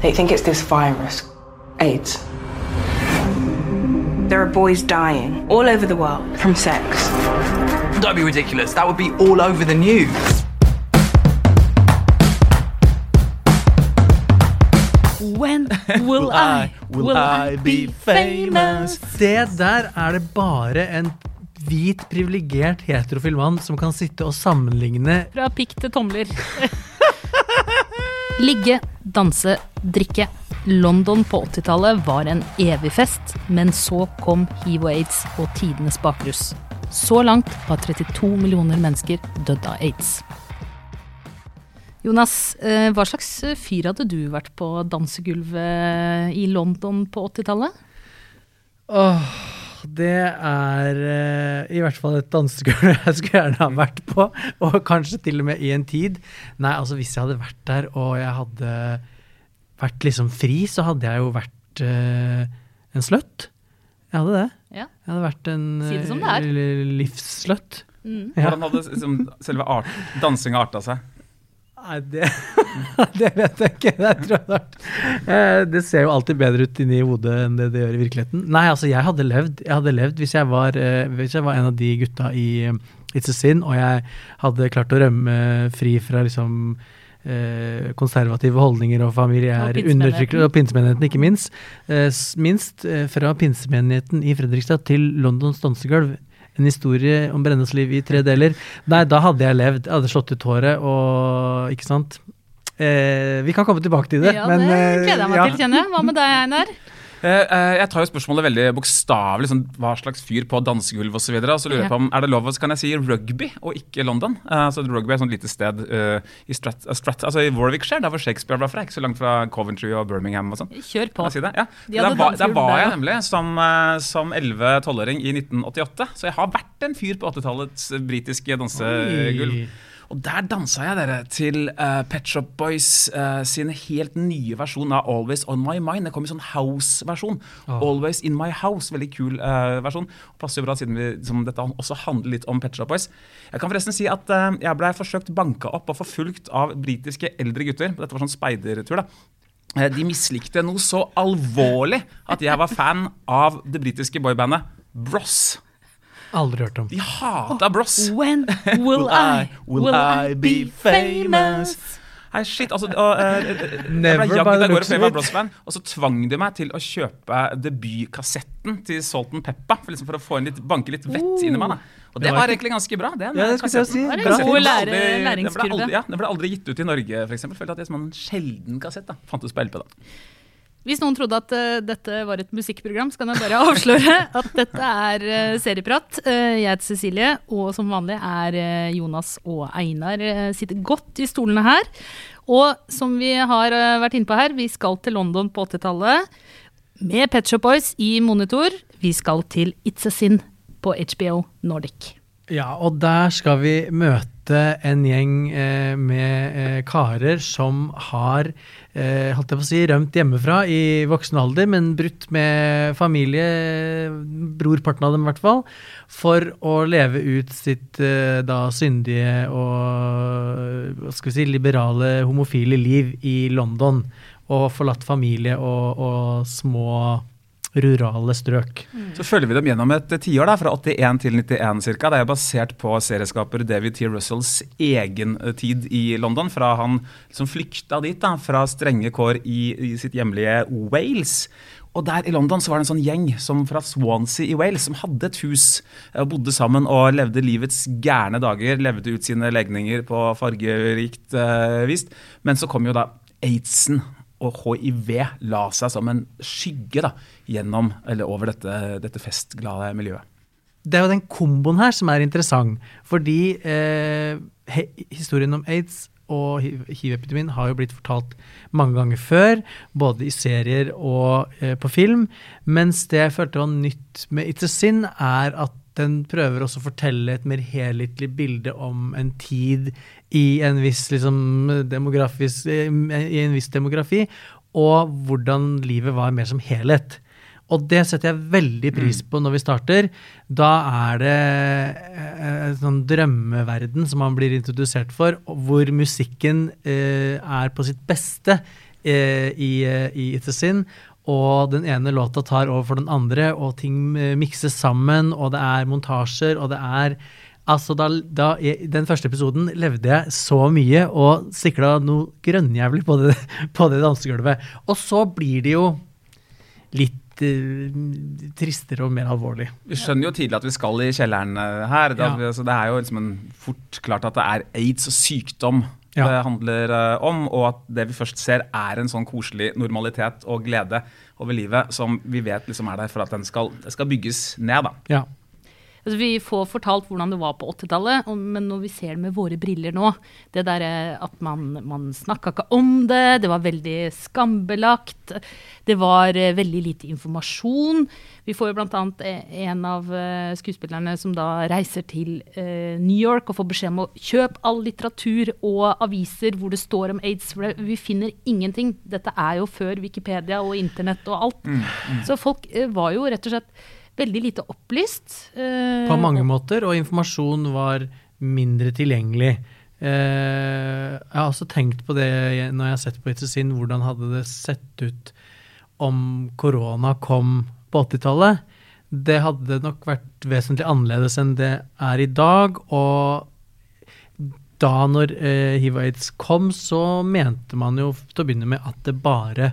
They think it's this virus, AIDS. There are boys dying all over the world from sex. Don't be ridiculous. That would be all over the news. When will I, will I be famous? Det der er det bare en hvit, privilegert heterofil mann som kan sitte og sammenligne Fra pikk til tomler. Ligge, danse, drikke. London på 80-tallet var en evig fest, men så kom hiv og aids og tidenes bakrus. Så langt har 32 millioner mennesker dødd av aids. Jonas, eh, hva slags fyr hadde du vært på dansegulvet i London på 80-tallet? Åh, det er uh, i hvert fall et dansegulv jeg skulle gjerne ha vært på. Og kanskje til og med i en tid. Nei, altså hvis jeg hadde vært der og jeg hadde vært liksom fri, så hadde jeg jo vært uh, en slutt. Jeg hadde det. Ja. Jeg hadde vært en Si eh, livssløtt. Mm. Ja. Hvordan hadde liksom, selve art, dansinga arta seg? Nei, det, det vet jeg ikke. Det, tror jeg det. Eh, det ser jo alltid bedre ut inni hodet enn det det gjør i virkeligheten. Nei, altså, jeg hadde levd, jeg hadde levd hvis, jeg var, eh, hvis jeg var en av de gutta i eh, It's a Sin, og jeg hadde klart å rømme fri fra liksom eh, konservative holdninger og familier, familiær undertrykkelse, og pinsemenigheten ikke minst. Minst fra pinsemenigheten i Fredrikstad til Londons dansegulv. En historie om Brennes liv i tre deler. Nei, da hadde jeg levd. Jeg hadde slått ut håret og Ikke sant? Eh, vi kan komme tilbake til det. Ja, det men, gleder jeg meg ja. til, kjenner jeg. Hva med deg, Einar? Eh, eh, jeg tar jo spørsmålet veldig bokstavelig. Sånn, hva slags fyr på dansegulv osv. Så, videre, så lurer jeg på om er det lov så kan jeg si rugby og ikke London. Altså Rugby er et sånt lite sted uh, i, Strat, Strat, altså i Warwickshire, der hvor Shakespeare var fra. Ikke så langt fra Coventry og Birmingham og sånn. Kjør på. Si det? Ja. De Der var, der var jeg nemlig som, som 11-12-åring i 1988. Så jeg har vært en fyr på 80-tallets britiske dansegulv. Oi. Og der dansa jeg dere til uh, Pet Shop Boys uh, sin helt nye versjon av Always On My Mind. Det kom i sånn house-versjon. Always In My House. Veldig kul uh, versjon. Passer jo bra siden vi, som dette også handler litt om Pet Shop Boys. Jeg kan forresten si at uh, jeg blei forsøkt banka opp og forfulgt av britiske eldre gutter. Dette var sånn speidertur, da. Eh, De mislikte noe så alvorlig at jeg var fan av det britiske boybandet Bros. Aldri hørt om. De hata Bros. When will I, will I be famous? Hei, shit, altså og, uh, Never Jeg Never ble jagd av gårde fordi jeg var og så tvang de meg til å kjøpe debutkassetten til Salt and Peppa, for, liksom for å få en litt, banke litt vett inn i meg. da. Og det var var egentlig ganske bra. Den, Ja, det eh, jeg si. Det var en god lære, aldri- den ble aldri- Ja, den ble aldri gitt ut i Norge, eksempel. Følte at det er som en sjelden kassett. da. Fantes på LP, da. Hvis noen trodde at uh, dette var et musikkprogram, så kan jeg bare avsløre at dette er uh, Serieprat. Uh, jeg heter Cecilie, og som vanlig er Jonas og Einar sitter godt i stolene her. Og som vi har vært inne på her, vi skal til London på 80-tallet med Pet Shop Boys i monitor. Vi skal til It's a Sin på HBO Nordic. Ja, og der skal vi møte en gjeng eh, med eh, karer som har eh, holdt jeg på å si, rømt hjemmefra i voksen alder, men brutt med familie, brorparten av dem i hvert fall, for å leve ut sitt eh, da syndige og hva skal vi si, liberale, homofile liv i London. Og forlatt familie og, og små rurale strøk. Så følger vi dem gjennom et eh, tiår, fra 81 til 91 ca. Det er basert på serieskaper David T. Russells egen eh, tid i London. Fra han som flykta dit, da, fra strenge kår i, i sitt hjemlige Wales. Og der i London så var det en sånn gjeng som fra Swansea i Wales som hadde et hus eh, og bodde sammen og levde livets gærne dager. Levde ut sine legninger på fargerikt eh, vis. Men så kom jo da aidsen og hiv la seg som en skygge da, gjennom, eller over dette, dette festglade miljøet. Det er jo den komboen her som er interessant, fordi eh, historien om aids og hiv- hiv-epidemien har jo blitt fortalt mange ganger før, både i serier og eh, på film, mens det jeg følte var nytt med It's a Sin, er at den prøver også å fortelle et mer helhetlig bilde om en tid i en viss liksom, demografisk, i en viss demografi, og hvordan livet var mer som helhet. Og det setter jeg veldig pris på når vi starter. Da er det eh, en sånn drømmeverden som man blir introdusert for, hvor musikken eh, er på sitt beste eh, i, eh, i It's Sin. Og den ene låta tar over for den andre, og ting eh, mikses sammen, og det er montasjer, og det er Altså, da, da, I den første episoden levde jeg så mye og sikla noe grønnjævlig på det, på det dansegulvet. Og så blir det jo litt eh, tristere og mer alvorlig. Vi skjønner jo tidlig at vi skal i kjelleren eh, her. Da, Ja. altså, det er jo liksom en, fort klart at det er aids og sykdom Ja. det handler eh, om, og at det vi først ser er en sånn koselig normalitet og glede over livet som vi vet liksom er der for at den skal, det skal bygges ned. da. Ja. Altså, vi får fortalt hvordan det var på 80-tallet, men når vi ser det med våre briller nå Det der eh, at man, man snakka ikke om det, det var veldig skambelagt. Det var eh, veldig lite informasjon. Vi får jo bl.a. en av eh, skuespillerne som da reiser til eh, New York og får beskjed om å kjøpe all litteratur og aviser hvor det står om aids. For vi finner ingenting. Dette er jo før Wikipedia og internett og alt. Så folk eh, var jo rett og slett veldig lite opplyst. eh, På mange måter, og informasjon var mindre tilgjengelig. Eh, jeg har også tenkt på det når jeg har sett på It's a Sin, hvordan hadde det sett ut om korona kom på 80-tallet. Det hadde nok vært vesentlig annerledes enn det er i dag. Og da når eh, hiv-aids kom, så mente man jo til å begynne med at det bare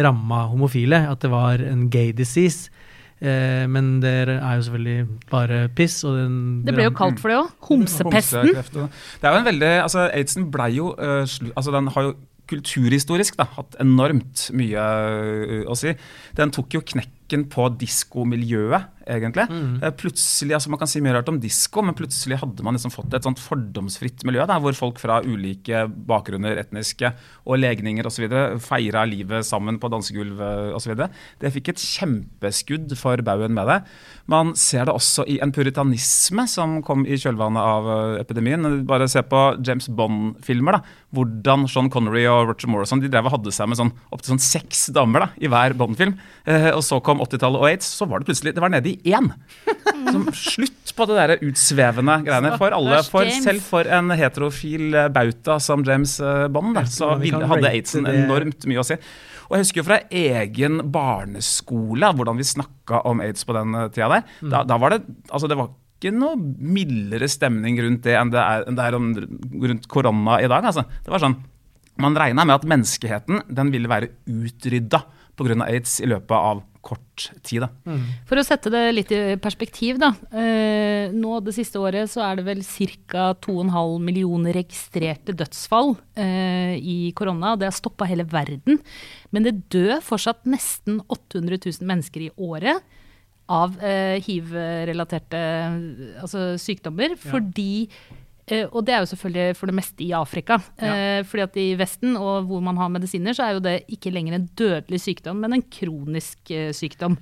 ramma homofile. At det var en gay disease. Eh, men det er jo selvfølgelig bare piss. Og den, Det ble jo kalt for det òg. Homsepesten. Det er jo en veldig, altså Aidsen blei jo uh, slu, altså Den har jo kulturhistorisk da, hatt enormt mye uh, å si. Den tok jo knekken på diskomiljøet, egentlig. Mm. plutselig, altså Man kan si mye rart om disko, men plutselig hadde man liksom fått et sånt fordomsfritt miljø der, hvor folk fra ulike bakgrunner, etniske og legninger osv. feira livet sammen på dansegulv osv. Det fikk et kjempeskudd for baugen med det. Man ser det også i en puritanisme som kom i kjølvannet av eh, epidemien. Bare se på James Bond-filmer. da, Hvordan Sean Connery og Roger Morrison de drev og hadde seg med sånn, opptil sånn seks damer da, i hver Bond-film. Eh, og så kom 80-tallet og aids, så var det plutselig det var nede i én. Som slutt på det der utsvevende greiene. For alle, for, selv for en heterofil eh, bauta som James eh, Bond, så hadde aidsen enormt mye å si. Og jeg husker jo fra egen barneskole hvordan vi snakka om aids på den eh, tida der. Mm. Da, da var det altså det var ikke noe mildere stemning rundt det enn det er, enn det er om, rundt korona i dag. Altså. Det var sånn, Man regna med at menneskeheten den ville være utrydda pga. aids i løpet av kort tid. Da. For å sette det litt i perspektiv, da. Eh, nå det siste året så er det vel ca. 2,5 millioner registrerte dødsfall eh, i korona. Det har stoppa hele verden. Men det dør fortsatt nesten 800 000 mennesker i året av eh, hiv-relaterte altså sykdommer. Fordi eh, og det er jo selvfølgelig for det meste i Afrika. Eh, fordi at i Vesten, og hvor man har medisiner, så er jo det ikke lenger en dødelig sykdom, men en kronisk eh, sykdom.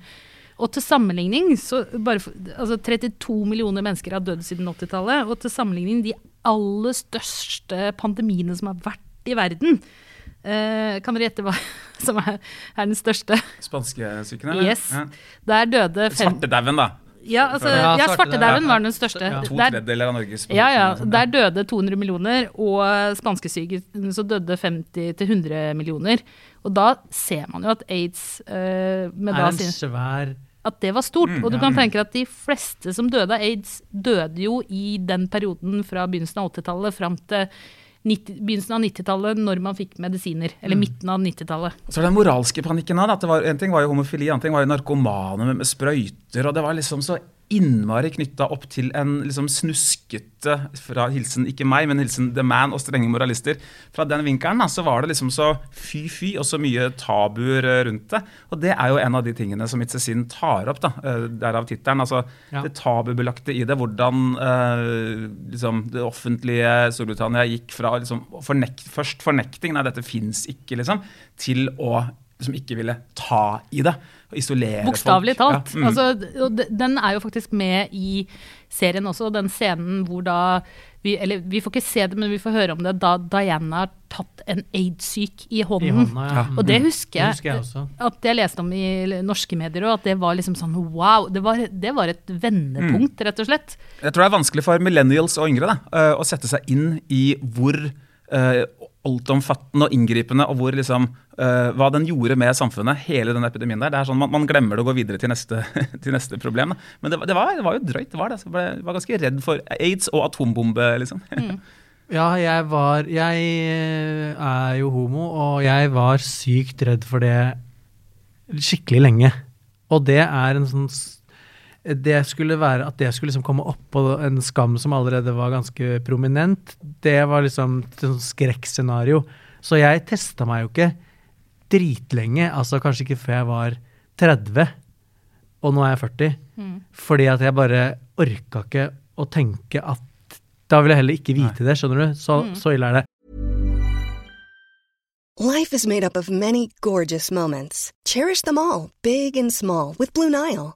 Og til sammenligning, så bare altså 32 millioner mennesker har dødd siden 80-tallet. Og til sammenligning, de aller største pandemiene som har vært i verden. Eh, kan dere gjette hva som er, er den største? Spanskesyken, Yes. Der døde fem... Svartedauden, da. Ja, altså, Ja, svartedauden. var den største. Ja. To tredjedeler av Norges ja, ja. Der døde 200 millioner, og spanskesyken så døde 50-100 millioner. Og da ser man jo at aids eh, med er da en svær At det var stort. Mm, og du ja. kan tenke at de fleste som døde av aids, døde jo i den perioden fra begynnelsen av 80-tallet fram til 90, begynnelsen av 90-tallet, når man fikk medisiner. Eller Mm. midten av 90-tallet. Så det den moralske panikken òg. En ting var jo homofili, en annen ting var jo narkomane med, med sprøyter. og Det var liksom så innmari knytta opp til en liksom snuskete fra hilsen ikke meg, men hilsen The Man og strenge moralister. Fra den vinkelen da, så var det liksom så fy-fy og så mye tabuer eh, rundt det. Og det er jo en av de tingene som a tar opp, da, eh, derav tittelen. Altså Ja. det tabubelagte i det. Hvordan eh, liksom, det offentlige Storbritannia gikk fra liksom, fornekt, først fornekting, nei dette fins ikke, liksom, til å liksom ikke ville ta i det. Og isolere folk. Bokstavelig talt. Ja, mm. altså, og den er jo faktisk med i serien også, den scenen hvor da vi, Eller vi får ikke se det, men vi får høre om det da Diana har tatt en aids-syk i i hånden. hånda. Ja. Og det husker Det jeg, husker jeg også. at jeg leste om i norske medier òg, at det var liksom sånn wow. Det var, det var et vendepunkt, rett og slett. Jeg tror det er vanskelig for millennials og yngre da, eh, å sette seg inn i hvor uh, altomfattende og inngripende, og hvor liksom, uh, hva den gjorde med samfunnet, hele den epidemien der. det er sånn Man, man glemmer det og går videre til neste, til neste problem. Men det, det, var, det, var, jo drøyt. det var det. Jeg var ganske redd for aids og atombombe, liksom. Mm. Ja, jeg var Jeg eh, er jo homo, og jeg var sykt redd for det skikkelig lenge. Og det er en sånn det skulle være At det skulle liksom komme oppå en skam som allerede var ganske prominent, det var liksom et sånn skrekkscenario. Så jeg testa meg jo ikke dritlenge, altså kanskje ikke før jeg var 30, og nå er jeg 40. Mm. Fordi at jeg bare orka ikke å tenke at Da vil jeg heller ikke vite det, skjønner du? Så, mm. så ille er det. Life is made up of many gorgeous moments. Cherish them all, big and small, with Blue Nile.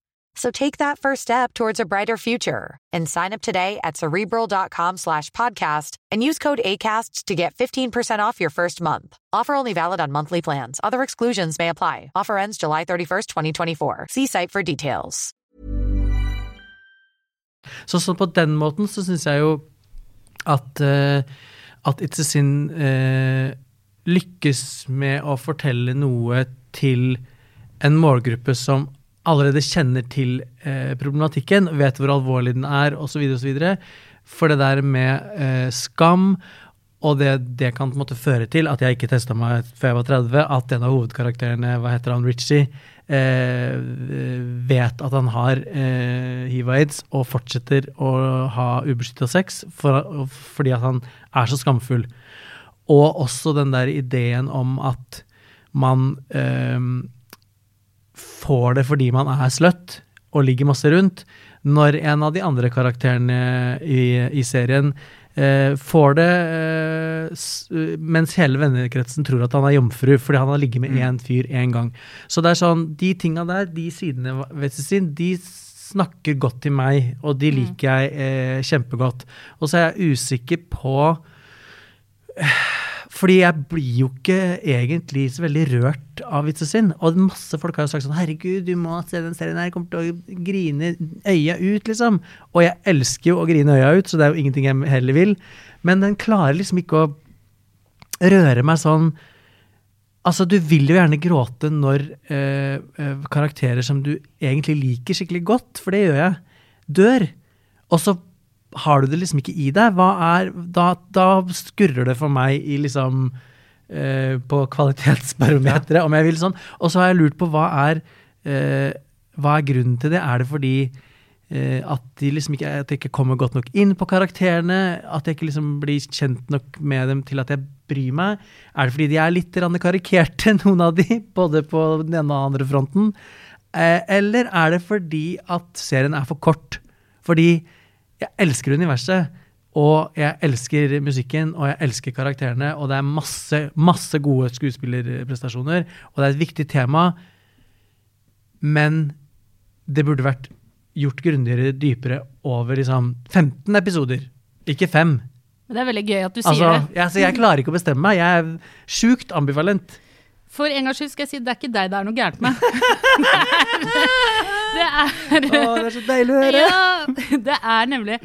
So take that first step towards a brighter future and sign up today at cerebral.com slash podcast and use code ACasts to get 15% off your first month. Offer only valid on monthly plans. Other exclusions may apply. Offer ends July 31st, 2024. See site for details. Så, så på den måten så syns jeg jo at, uh, at It's a Sin uh, lykkes med å fortelle noe til en målgruppe som allerede kjenner til eh, problematikken, vet hvor alvorlig den er osv. osv. For det der med eh, skam og det, det, kan på en måte føre til at jeg ikke testa meg før jeg var 30, at en av hovedkarakterene, hva heter han, Richie, eh, vet at han har eh, hiv og aids og fortsetter å ha ubeskytta sex for, fordi at han er så skamfull. Og også den der ideen om at man eh, får det fordi man er sløtt og ligger masse rundt, når en av de andre karakterene i, i serien eh, får det eh, mens hele vennekretsen tror at han er jomfru fordi han har ligget med én mm. fyr én gang. Så det er sånn, de tinga der, de sidene ved sin, de snakker godt til meg, og de mm. liker jeg eh, kjempegodt. Og så er jeg usikker på fordi jeg blir jo ikke egentlig så veldig rørt av vitsen sin. Og masse folk har jo sagt sånn 'herregud, du må se den serien her, jeg kommer til å grine øya ut', liksom. Og jeg elsker jo å grine øya ut, så det er jo ingenting jeg heller vil. Men den klarer liksom ikke å røre meg sånn Altså, du vil jo gjerne gråte når øh, øh, karakterer som du egentlig liker skikkelig godt, for det gjør jeg, dør. Og så har du det liksom ikke i deg, er, da, da, skurrer det for meg i liksom eh, På kvalitetsbarometeret, ja. om jeg vil sånn. Og så har jeg lurt på hva er, eh, hva er grunnen til det? Er det fordi eh, at, de liksom ikke, at jeg ikke kommer godt nok inn på karakterene? At jeg ikke liksom blir kjent nok med dem til at jeg bryr meg? Er det fordi de er litt karikerte, noen av de, både på den ene og andre fronten? Eh, eller er det fordi at serien er for kort? Fordi jeg elsker universet. Og jeg elsker musikken, og jeg elsker karakterene, og det er masse, masse gode skuespillerprestasjoner, og det er et viktig tema. Men det burde vært gjort grundigere, dypere over liksom 15 episoder, ikke fem. Men det er veldig gøy at du sier Altså, det. jeg, så jeg klarer ikke å bestemme meg. Jeg er sjukt ambivalent. For en gangs skyld skal jeg si det er ikke deg det er noe gærent med. det er, det er, det er så deilig å høre! Ja, det er nemlig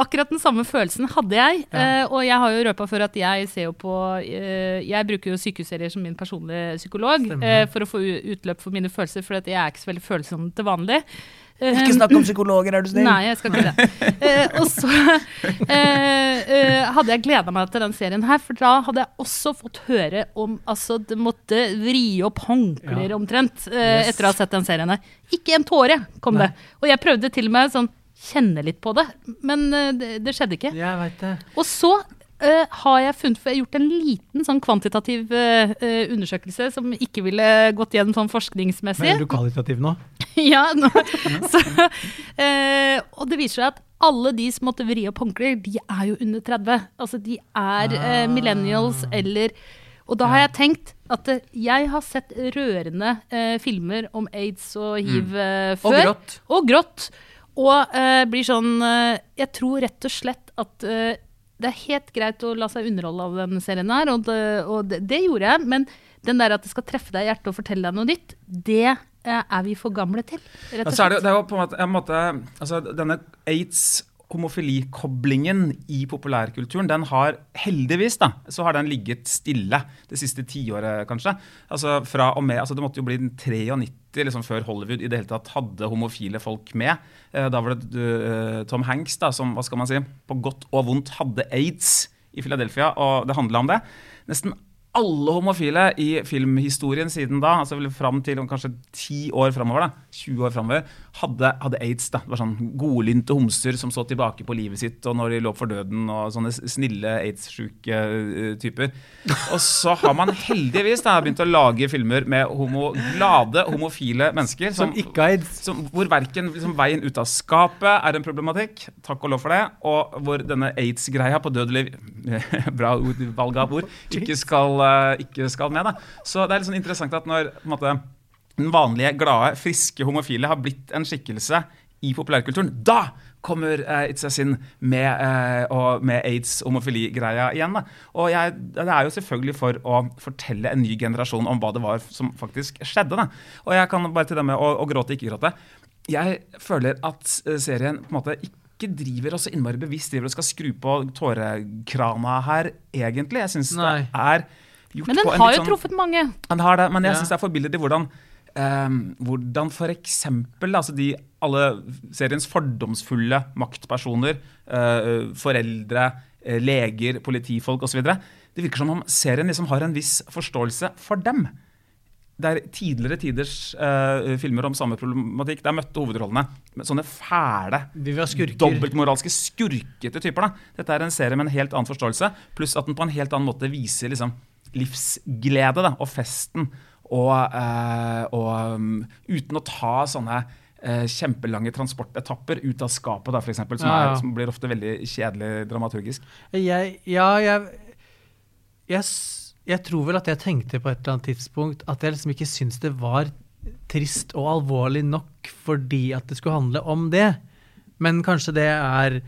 Akkurat den samme følelsen hadde jeg. eh, og jeg har jo røpa før at jeg ser jo på uh, Jeg bruker jo sykehusserier som min personlige psykolog uh, for å få utløp for mine følelser, for jeg er ikke så veldig følsom til vanlig. Ikke snakk om psykologer, er du snill! Nei, jeg skal ikke det. Eh, og så eh, eh, hadde jeg gleda meg til den serien her, for da hadde jeg også fått høre om Altså, det måtte vri opp håndklær Ja. omtrent etter å ha sett den serien her. Ikke en tåre kom det. Og jeg prøvde til og med sånn kjenne litt på det, men det, det skjedde ikke. Jeg vet det. Og så eh, har jeg funnet, for jeg har gjort en liten sånn kvantitativ eh, undersøkelse som ikke ville gått gjennom sånn forskningsmessig. Men er du kvalitativ nå? ja, nå, så, uh, og det viser seg at alle de som måtte vri opp håndklær, de er jo under 30. Altså de er eh, millennials eller Og da har jeg tenkt at jeg har sett rørende filmer om aids og hiv før. Og grått. Og grått. Og blir sånn Jeg tror rett og slett at det er helt greit å la seg underholde av denne serien her, og det, og det, det gjorde jeg. Men den der at det skal treffe deg i hjertet og fortelle deg noe nytt, det eh, er vi for gamle til. Rett og Altså er det, det er jo på en måte, altså Denne aids homofilikoblingen i populærkulturen, den har heldigvis da, så har den ligget stille det siste tiåret, kanskje. Altså fra og med, altså Det måtte jo bli 93 liksom før Hollywood i det hele tatt hadde homofile folk med. Eh, Da var det eh, Tom Hanks da, som hva skal man si, på godt og vondt hadde aids i Philadelphia, og det handla om det. Nesten alle homofile i filmhistorien siden da, altså fram til kanskje ti år framover, da, 20 år framover, hadde, hadde aids. da. Det var sånn godlynte homser som så tilbake på livet sitt og når de lå for døden, og sånne snille aids-sjuke eh, typer. Og så har man heldigvis da begynt å lage filmer med homo, glade homofile mennesker. Som ikke har aids. som, hvor verken liksom, veien ut av skapet er en problematikk, takk og lov for det, og hvor denne aids-greia på dødelig Bra ord, valg av ord. Ikke skal, eh, ikke skal med. Da. Så det er litt sånn interessant at når på en måte, den vanlige, glade, friske homofile har blitt en skikkelse i populærkulturen, da kommer uh, It's a Sin med, uh, med aids-homofili-greia igjen. Da. Og jeg, det er jo selvfølgelig for å fortelle en ny generasjon om hva det var som faktisk skjedde. Da. Og jeg kan bare til det med å, å gråte, ikke gråte. Jeg føler at serien på en måte ikke driver og så innmari bevisst driver og skal skru på tårekrana her, egentlig. Jeg syns det er gjort Men den har jo sånn truffet mange. Den har det, men jeg Ja. synes det er forbilledlig hvordan um, hvordan f.eks. Altså de, alle seriens fordomsfulle maktpersoner, uh, foreldre, uh, leger, politifolk osv. Det virker som om serien liksom har en viss forståelse for dem. Det er tidligere tiders uh, filmer om samme problematikk. Der møtte hovedrollene med sånne fæle, skurker. dobbeltmoralske, skurkete typer. Da. Dette er en serie med en helt annen forståelse, pluss at den på en helt annen måte viser liksom, livsglede da, og festen. Og, eh, og um, uten å ta sånne eh, kjempelange transportetapper ut av skapet, da, for eksempel, som, er, som blir ofte veldig kjedelig dramaturgisk. Jeg, ja, jeg, jeg, jeg tror vel at jeg tenkte på et eller annet tidspunkt at jeg liksom ikke syntes det var trist og alvorlig nok fordi at det skulle handle om det. Men kanskje det er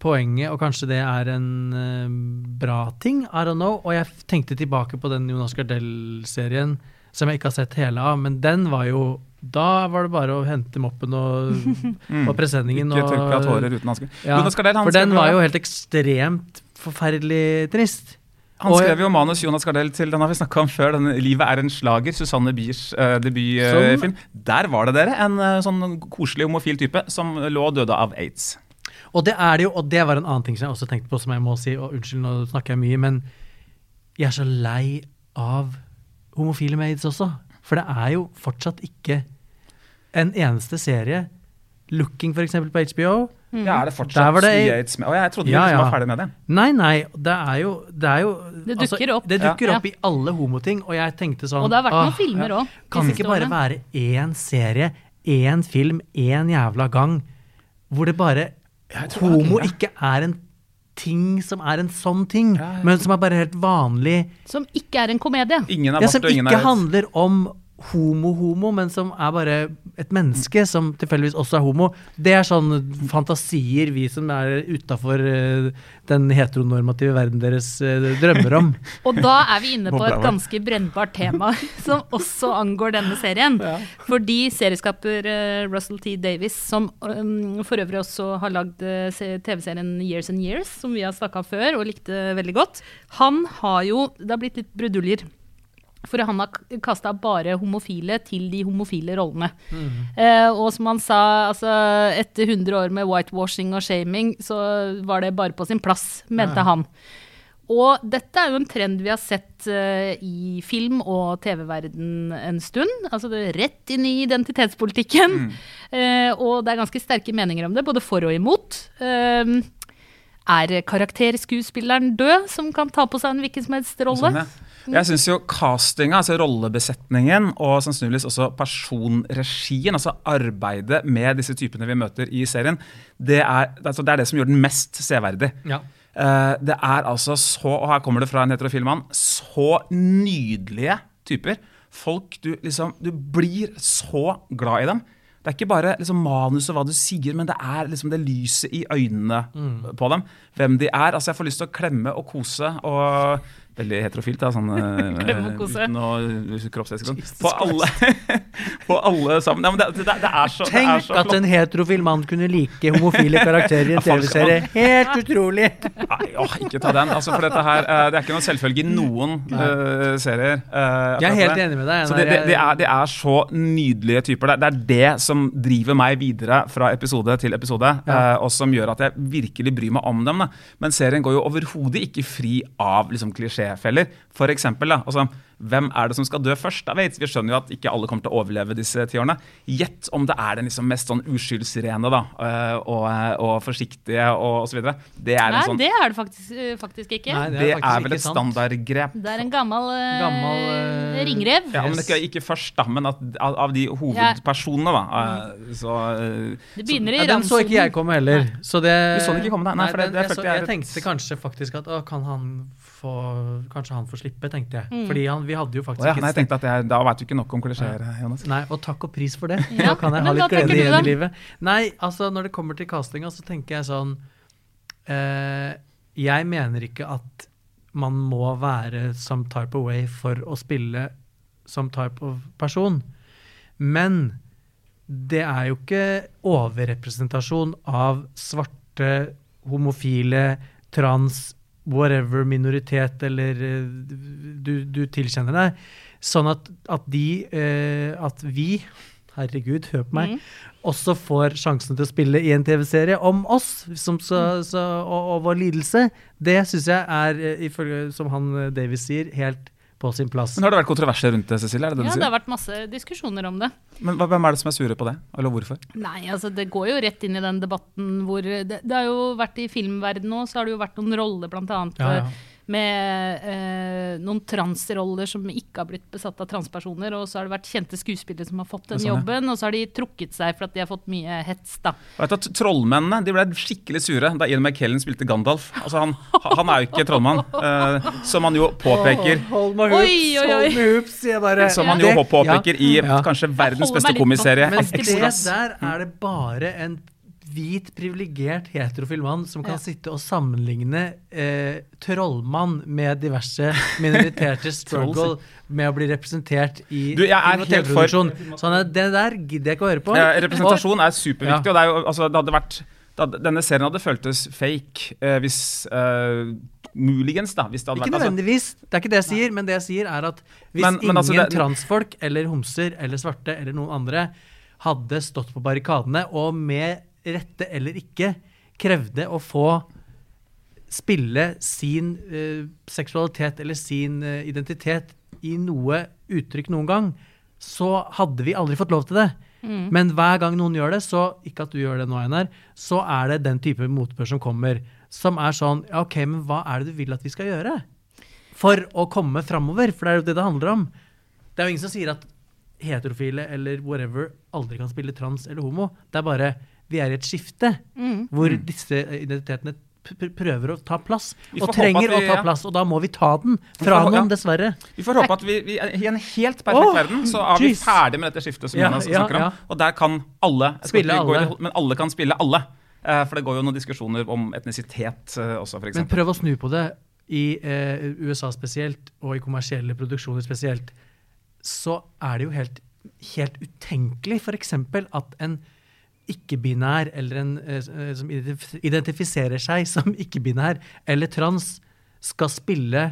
poenget, og kanskje det er en eh, bra ting. I don't know. Og jeg tenkte tilbake på den Jonas Gardell-serien som jeg ikke har sett hele av, men den var jo Da var det bare å hente moppen og, og presenningen. Ikke tørke av tårer uten hanske. ja, Jonas Gardell, han for den var jo- helt ekstremt forferdelig trist. Han skrev jo manus Jonas Gardell til den har vi snakka om før, den 'Livet er en slager', Susanne Biers uh, debutfilm. Der var det dere, en uh, sånn koselig homofil type som lå og døde av aids. Og det er det jo, og det var en annen ting som jeg også tenkte på, som jeg må si, og unnskyld, nå snakker jeg mye, men jeg er så lei av homofile med aids også. For det er jo fortsatt ikke en eneste serie. Looking, eksempel, på HBO. Ja, er det Der fortsatt var det- mye aids med? Å, jeg trodde Ja, vi liksom ja. var ferdig med det. Nei, nei, det er jo Det, er jo, altså, Det dukker opp. Det dukker Ja. opp i alle homoting, og jeg tenkte sånn Og det har vært noen «Åh, filmer òg. Kan det ikke bare være én serie, én film, én jævla gang, hvor det bare Homo ikke er en ting som er en sånn ting, Ja, ja. men som er bare helt vanlig. Som ikke er en komedie. Ingen er Ja, som ikke er handler om homo-homo, men som er bare et menneske som tilfeldigvis også er homo. Det er sånne fantasier vi som er utafor den heteronormative verden deres eh, drømmer om. Og da er vi inne på et ganske brennbart tema som også angår denne serien. Fordi serieskaper eh, Russell T. Davis, som um, for øvrig også har lagd eh, TV-serien Years and Years, som vi har snakka om før og likte veldig godt, han har jo Det har blitt litt bruduljer. For han har kasta bare homofile til de homofile rollene. Eh, og som han sa, altså etter 100 år med whitewashing og shaming, så var det bare på sin plass, mente han. Og dette er jo en trend vi har sett uh, i film- og TV-verden en stund. Altså det rett inn i identitetspolitikken. Eh, og det er ganske sterke meninger om det, både for og imot. Uh, er karakterskuespilleren død, som kan ta på seg en hvilken som helst rolle? Sånn, ja. Jeg syns jo castinga, altså rollebesetningen, og sannsynligvis også personregien, altså arbeidet med disse typene vi møter i serien, det er, altså det, er det som gjør den mest severdig. Ja. Eh, det er altså så, og her kommer det fra en heterofil mann, så nydelige typer. Folk du liksom Du blir så glad i dem. Det er ikke bare liksom manus og hva du sier, men det er liksom det lyset i øynene på dem. Hvem de er. Altså Jeg får lyst til å klemme og kose. og Veldig heterofilt, da. Sånn, eh, og kose. uten å kroppsdekke sånn. På alle, på alle sammen. Nei, men det, det, det er så, det er Tenk så at en heterofil mann kunne like homofile karakterer i en TV-serie. Helt utrolig! Nei, å, ikke ta den. Altså, for dette her, eh, Det er ikke noe selvfølge i noen uh, serier. Uh, Jeg er helt enig med deg. Så det, det, det, er, det er så nydelige typer. Det, det er det som driver meg videre fra episode til episode, eh, og som gjør at jeg virkelig bryr meg om dem. Da. Men serien går jo overhodet ikke fri av liksom, klisjéfeller. For eksempel, da, altså, hvem er det som skal dø først? Da vet Vi skjønner jo at ikke alle kommer til å overleve disse ti årene. Gjett om det er den liksom mest sånn uskyldsrene da, eh, og, og forsiktige og osv. Det er en Nei, sånn det er det faktisk, eh, faktisk ikke. Nei, det er, faktisk vel et standardgrep. Det er en gammel, eh, Gammel, uh, ringrev. Ja, men ikke, ikke først, da, men at, av, av de hovedpersonene, da. eh, Så eh, Det begynner i Ja, den så ikke jeg komme heller. Så det, Du så den ikke komme, nei? Nei, for det- det jeg, så, jeg er jeg tenkte kanskje faktisk at å, kan han få, kanskje han får slippe, tenkte jeg. Mm. Fordi han, vi hadde jo faktisk oh, ja, nei, jeg tenkte at jeg, Da vet du ikke nok om klisjeer, Jonas. Nei, og takk og pris for det. Ja, Da kan jeg ha litt glede igjen i livet. Nei, altså når det kommer til castinga, så tenker jeg sånn eh, Jeg mener ikke at man må være some type of way for å spille som type of person. Men det er jo ikke overrepresentasjon av svarte, homofile, trans, whatever minoritet eller eh, du, du tilkjenner deg. Sånn at, at de eh, At vi, herregud, hør på meg, også får sjansen til å spille i en TV-serie om oss som så, så, og, og vår lidelse. Det syns jeg er, eh, ifølge som han eh, Davies sier, helt på sin plass. Men Har det vært kontroverser rundt det, Cecilie? Er det det Ja, du det har vært masse diskusjoner om det. Men Hvem er det som er sure på det, eller hvorfor? Nei, altså det går jo rett inn i den debatten hvor Det, det har jo vært i filmverdenen nå, så har det jo vært noen roller, blant annet. Ja, ja. Med eh, noen transroller som ikke har blitt besatt av transpersoner. Og så har det vært kjente skuespillere som har fått den sånn, ja. jobben, og så har de trukket seg for at de har fått mye hets, da. Vet du Trollmennene de ble skikkelig sure da Ian McKellen spilte Gandalf. Altså Han, han er jo ikke trollmann, eh, som han jo påpeker. Hold med Oi, oi, oi. hold meg hoops, sier jeg bare. Som han jo påpeker påpeker i kanskje verdens beste komiserie. Men det der er det bare en hvit, privilegert heterofil mann som kan Ja. sitte og sammenligne eh, trollmann med diverse minoriteters struggle med å bli representert i Du, jeg er helt for-. Sånn det der gidder jeg ikke å høre på. Ja, representasjon er superviktig, Ja. og det, er jo, altså, det hadde vært det hadde, Denne serien hadde føltes fake eh, hvis eh, Muligens, da. Hvis det hadde Ikke vært altså, nødvendigvis. Det er ikke det jeg sier, men det jeg sier er at hvis Men- men ingen altså, det- transfolk eller homser eller svarte eller noen andre hadde stått på barrikadene og med rette eller ikke krevde å få spille sin uh, seksualitet eller sin uh, identitet i noe uttrykk noen gang, så hadde vi aldri fått lov til det. Men hver gang noen gjør det, så ikke at du gjør det nå, Einar, så er det den type motbør som kommer. Som er sånn ja, OK, men hva er det du vil at vi skal gjøre? For å komme framover, for det er jo det det handler om. Det er jo ingen som sier at heterofile eller whatever aldri kan spille trans eller homo. Det er bare vi er i et skifte hvor disse identitetene prøver å ta plass. Og trenger vi- å ta plass, og da må vi ta den fra får ja. noen, dessverre. Vi får håpe at vi, vi i en helt perfekt oh, verden, så er vi ferdig med dette skiftet som Ja, Jonas ja, snakker om. Og der kan alle Spille i alle. det, Men alle kan spille alle. Uh, For det går jo noen diskusjoner om etnisitet uh, også, f.eks. Men prøv å snu på det. I uh, USA spesielt, og i kommersielle produksjoner spesielt, så er det jo helt, helt utenkelig f.eks. at en ikke-binær, eller en eh, som identifiserer seg som ikke-binær eller trans, skal spille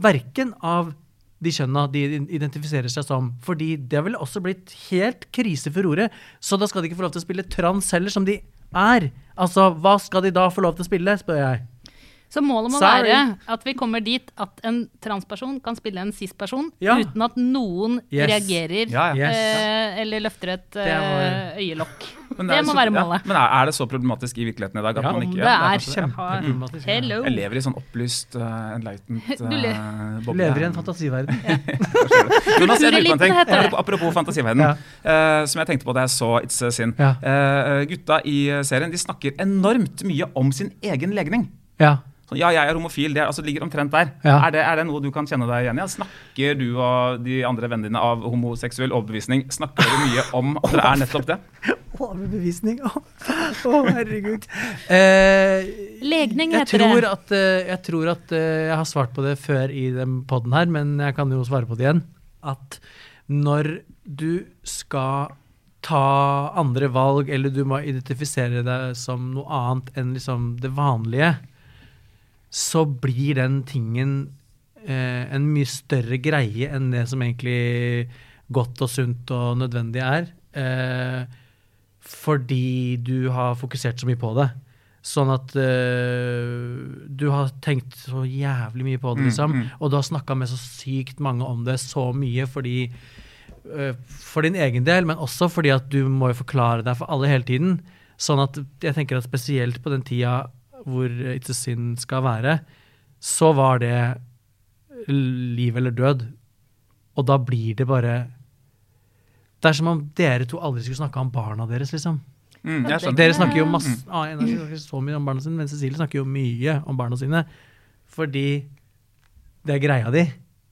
verken av de kjønna de identifiserer seg som. Fordi det vel også blitt helt krise for ordet. Så da skal de ikke få lov til å spille trans heller, som de er. Altså, hva skal de da få lov til å spille, spør jeg. Så målet må Sorry. være at vi kommer dit at en transperson kan spille en cis-person Ja. uten at noen Yes. reagerer Ja, ja. Yes. eh, eller løfter et eh, øyelokk. Det, Det er må så- være ja, målet. Men er, er det så problematisk i virkeligheten i dag at Ja, man ikke ikke det er det. Kjempeproblematisk. Hello. Jeg lever i sånn opplyst, uh, enlightened uh, Du lever i en fantasiverden. Jonas, jeg lurer på en ting. Apropos, apropos fantasiverden, Ja. eh, som jeg tenkte på da jeg så It's a Sin. Ja. Eh, gutta i serien de snakker enormt mye om sin egen legning. Ja. Sånn, ja, jeg er homofil. Det er, altså, ligger omtrent der. Ja. Er, det, er det noe du kan kjenne deg igjen i? Snakker du og de andre vennene dine av homoseksuell overbevisning Snakker dere mye om at dere er nettopp det? Overbevisning. Å, oh, herregud. Eh, Legning jeg heter tror det. At, eh, jeg tror at eh, jeg har svart på det før i den podden her, men jeg kan jo svare på det igjen. At når du skal ta andre valg, eller du må identifisere deg som noe annet enn liksom det vanlige, så blir den tingen eh, en mye større greie enn det som egentlig godt og sunt og nødvendig er. Eh, fordi du har fokusert så mye på det. Sånn at eh, du har tenkt så jævlig mye på det, Mm, liksom. mm. Og du har snakka med så sykt mange om det så mye fordi eh, For din egen del, men også fordi at du må jo forklare deg for alle hele tiden. Sånn at jeg tenker at spesielt på den tida hvor It's a Sin skal være, så var det liv eller død. Og da blir det bare Det er som om dere to aldri skulle snakka om barna deres, liksom. Mm, jeg. Dere snakker jo masse ah, en av dere snakker så mye om barna sine, men Cecilie snakker jo mye om barna sine. Fordi det er greia di,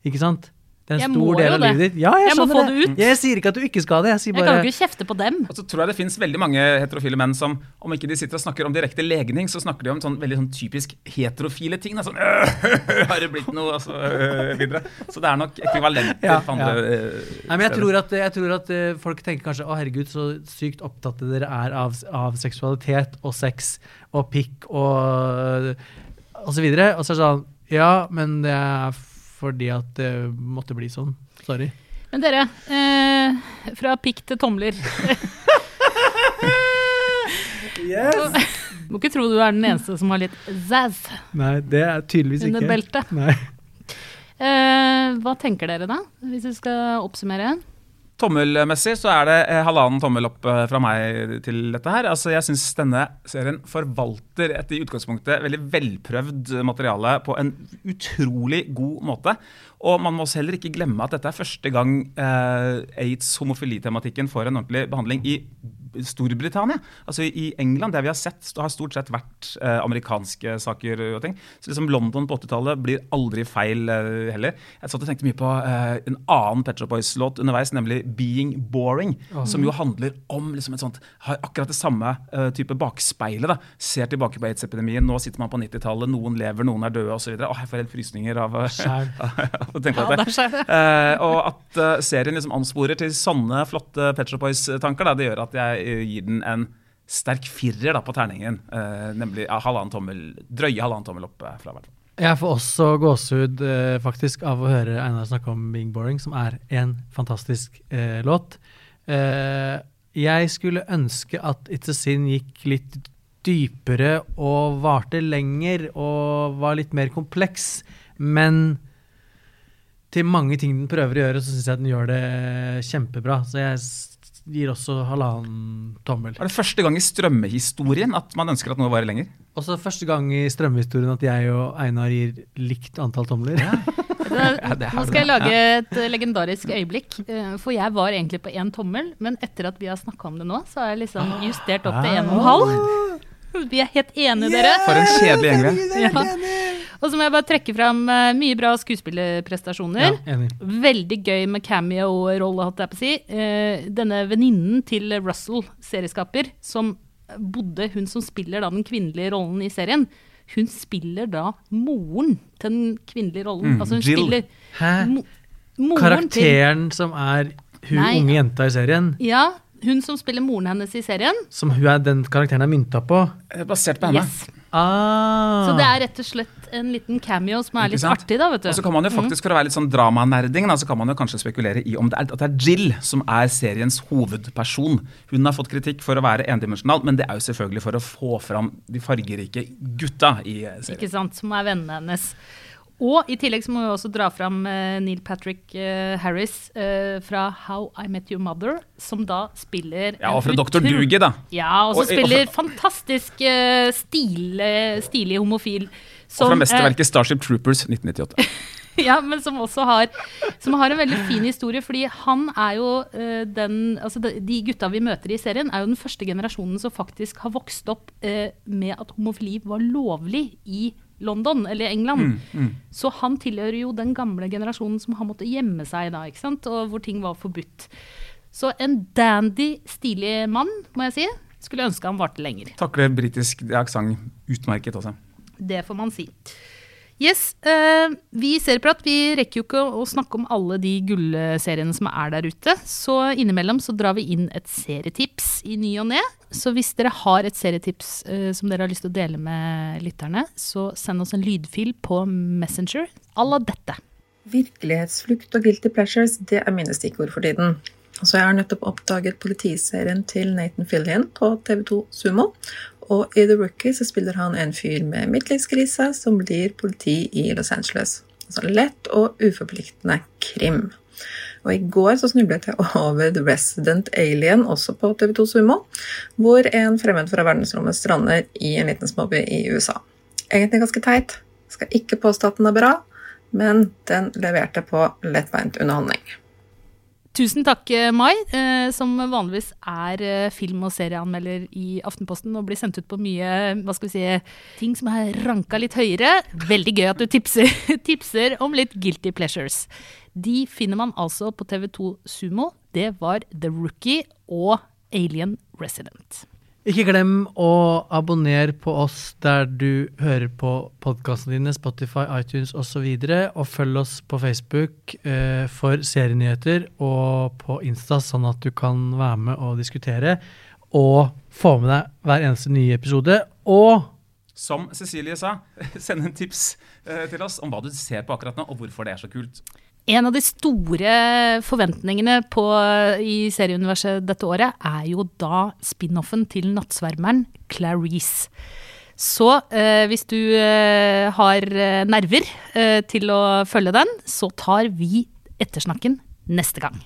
ikke sant? Det er en jeg stor del av det. livet ditt. Ja, jeg, Jeg må få det. det ut. Jeg sier ikke at du ikke skal det. Jeg sier Jeg kan ikke kjefte på dem. Og så tror jeg det finnes veldig mange heterofile menn som, om ikke de sitter og snakker om direkte legning, så snakker de om sånn veldig sånn typisk heterofile ting. Da, sånn «Øh, Har det blitt noe? Og så øh, videre. Så det er nok ekvivalenter Ja, på andre øh, Nei, men jeg tror at, jeg tror at eh, folk tenker kanskje å herregud, så sykt opptatt dere er av, av seksualitet og sex og pikk og, og så videre. Og så er det sånn Ja, men det er fordi at det måtte bli sånn. Sorry. Men dere, eh, fra pikk til tomler. Yes! Må ikke tro du er den eneste som har litt zazz Nei, det er tydeligvis under ikke. beltet. Nei. Eh, hva tenker dere da, hvis vi skal oppsummere? Tommelmessig så er det eh, halvannen tommel opp eh, fra meg til dette her. Altså Jeg syns denne serien forvalter et i utgangspunktet veldig velprøvd materiale på en utrolig god måte. Og man må også heller ikke glemme at dette er første gang eh, aids-homofilitematikken får en ordentlig behandling i Storbritannia. Altså I England, det vi har sett, har stort sett vært eh, amerikanske saker og ting. Så liksom London på 80-tallet blir aldri feil eh, heller. Jeg satt og tenkte mye på eh, en annen Pet Shop Boys-låt underveis, nemlig 'Being Boring', som jo handler om liksom et sånt Har akkurat det samme eh, type bakspeilet. da, Ser tilbake på aids-epidemien. Nå sitter man på 90-tallet, noen lever, noen er døde osv. Åh, jeg får helt frysninger av, eh, å tenke på Ja, dette. det. Eh, og at eh, serien liksom ansporer til sånne flotte Pet Shop Boys-tanker, det gjør at jeg gir den en sterk firer da, på terningen. eh, nemlig ja, halvannen tommel, drøye halvannen tommel opp eh, fra hvert. Jeg får også gåsehud eh, faktisk av å høre Einar snakke om Being Boring, som er en fantastisk eh, låt. Eh, jeg skulle ønske at It's a Sin gikk litt dypere og varte lenger og var litt mer kompleks, men til mange ting den prøver å gjøre, så syns jeg den gjør det kjempebra. Så jeg gir også halvannen tommel. Er det første gang i strømmehistorien at man ønsker at noe varer lenger? Også første gang i strømmehistorien at jeg og Einar gir likt antall tomler. Ja. nå skal jeg lage et legendarisk øyeblikk. eh, For jeg var egentlig på én tommel, men etter at vi har snakka om det nå, så har jeg liksom justert opp til en og en halv. Vi er helt enige, dere. For en kjedelig gjeng vi er. Ja. Og så må jeg bare trekke fram eh, mye bra skuespillerprestasjoner. Ja. Veldig gøy med cameo-rolle, holdt jeg på å si. Eh, denne venninnen til Russell, serieskaper, som bodde, hun som spiller da den kvinnelige rollen i serien, hun spiller da moren til den kvinnelige rollen. Mm, altså hun Jill. spiller Hæ? mo moren til Karakteren som er hun Nei. unge jenta i serien, Ja, hun som spiller moren hennes i serien. som hun er den karakteren er mynta på. Eh, Basert på henne. Yes. Ah. Så det er rett og slett en liten cameo som er litt artig, da, vet du. Og så kan man jo faktisk, For å være litt sånn dramanerding, da, så kan man jo kanskje spekulere i om det er, at det er Jill som er seriens hovedperson. Hun har fått kritikk for å være endimensjonal, men det er jo selvfølgelig for å få fram de fargerike gutta i serien. Ikke sant, som er vennene hennes. Og i tillegg så må vi også dra fram eh, Neil Patrick eh, Harris eh, fra How I Met Your Mother, som da spiller Ja, og fra Dr. Duge, da. Ja, og som Og- og spiller fra- fantastisk stil, eh, stilig homofil. Og fra mesterverket Starship Troopers 1998. ja, men som også har, som har en veldig fin historie, fordi han er jo den altså de, gutta vi møter i serien, er jo den første generasjonen som faktisk har vokst opp med at homofili var lovlig i London, eller England. Så han tilhører jo den gamle generasjonen som har måttet gjemme seg da, ikke sant? og hvor ting var forbudt. Så en dandy, stilig mann, må jeg si. Skulle ønske han varte lenger. Takler britisk aksent utmerket også. Det får man si. Yes, uh, vi i Serieprat vi rekker jo ikke å, snakke om alle de gullseriene som er der ute. Så innimellom så drar vi inn et serietips i ny og ne. Så hvis dere har et serietips uh, som dere har lyst til å dele med lytterne, så send oss en lydfil på Messenger à la dette. Virkelighetsflukt og guilty pleasures, det er mine stikkord for tiden. Så jeg har nettopp oppdaget politiserien til Nathan Fillion på TV2 Sumo. Og i The Rookie så spiller han en fyr med midtlivskrise som blir politi i Los Angeles. Altså lett og uforpliktende krim. Og i går så snublet jeg over The Resident Alien, også på TV2 Sumo, hvor en fremmed fra verdensrommet strander i en liten småby i USA. Egentlig ganske teit. Skal ikke påstå at den er bra, men den leverte på lettbeint underholdning. Tusen takk, eh, Mai, eh, som vanligvis er eh, film- og serieanmelder i Aftenposten og blir sendt ut på mye hva skal vi si, ting som er ranka litt høyere. Veldig gøy at du tipser, tipser om litt guilty pleasures. De finner man altså på TV2 Sumo. Det var The Rookie og Alien Resident. Ikke glem å abonnere på oss der du hører på podkastene dine, Spotify, iTunes osv. Og, så og følg oss på Facebook eh, for serienyheter og på Insta, sånn at du kan være med og diskutere og få med deg hver eneste nye episode. Og Som Cecilie sa, send en tips eh, til oss om hva du ser på akkurat nå, og hvorfor det er så kult. En av de store forventningene på, i serieuniverset dette året er jo da spin-offen til nattsvermeren Clarice. Så eh, hvis du eh, har eh, nerver eh, til å følge den, så tar vi ettersnakken neste gang.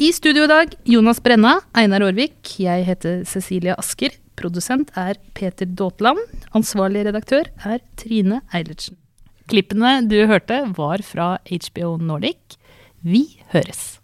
I studio i dag Jonas Brenna, Einar Aarvik, jeg heter Cecilie Asker. Produsent er Peter Daatland. Ansvarlig redaktør er Trine Eilertsen. Klippene du hørte, var fra HBO Nordic. Vi høres.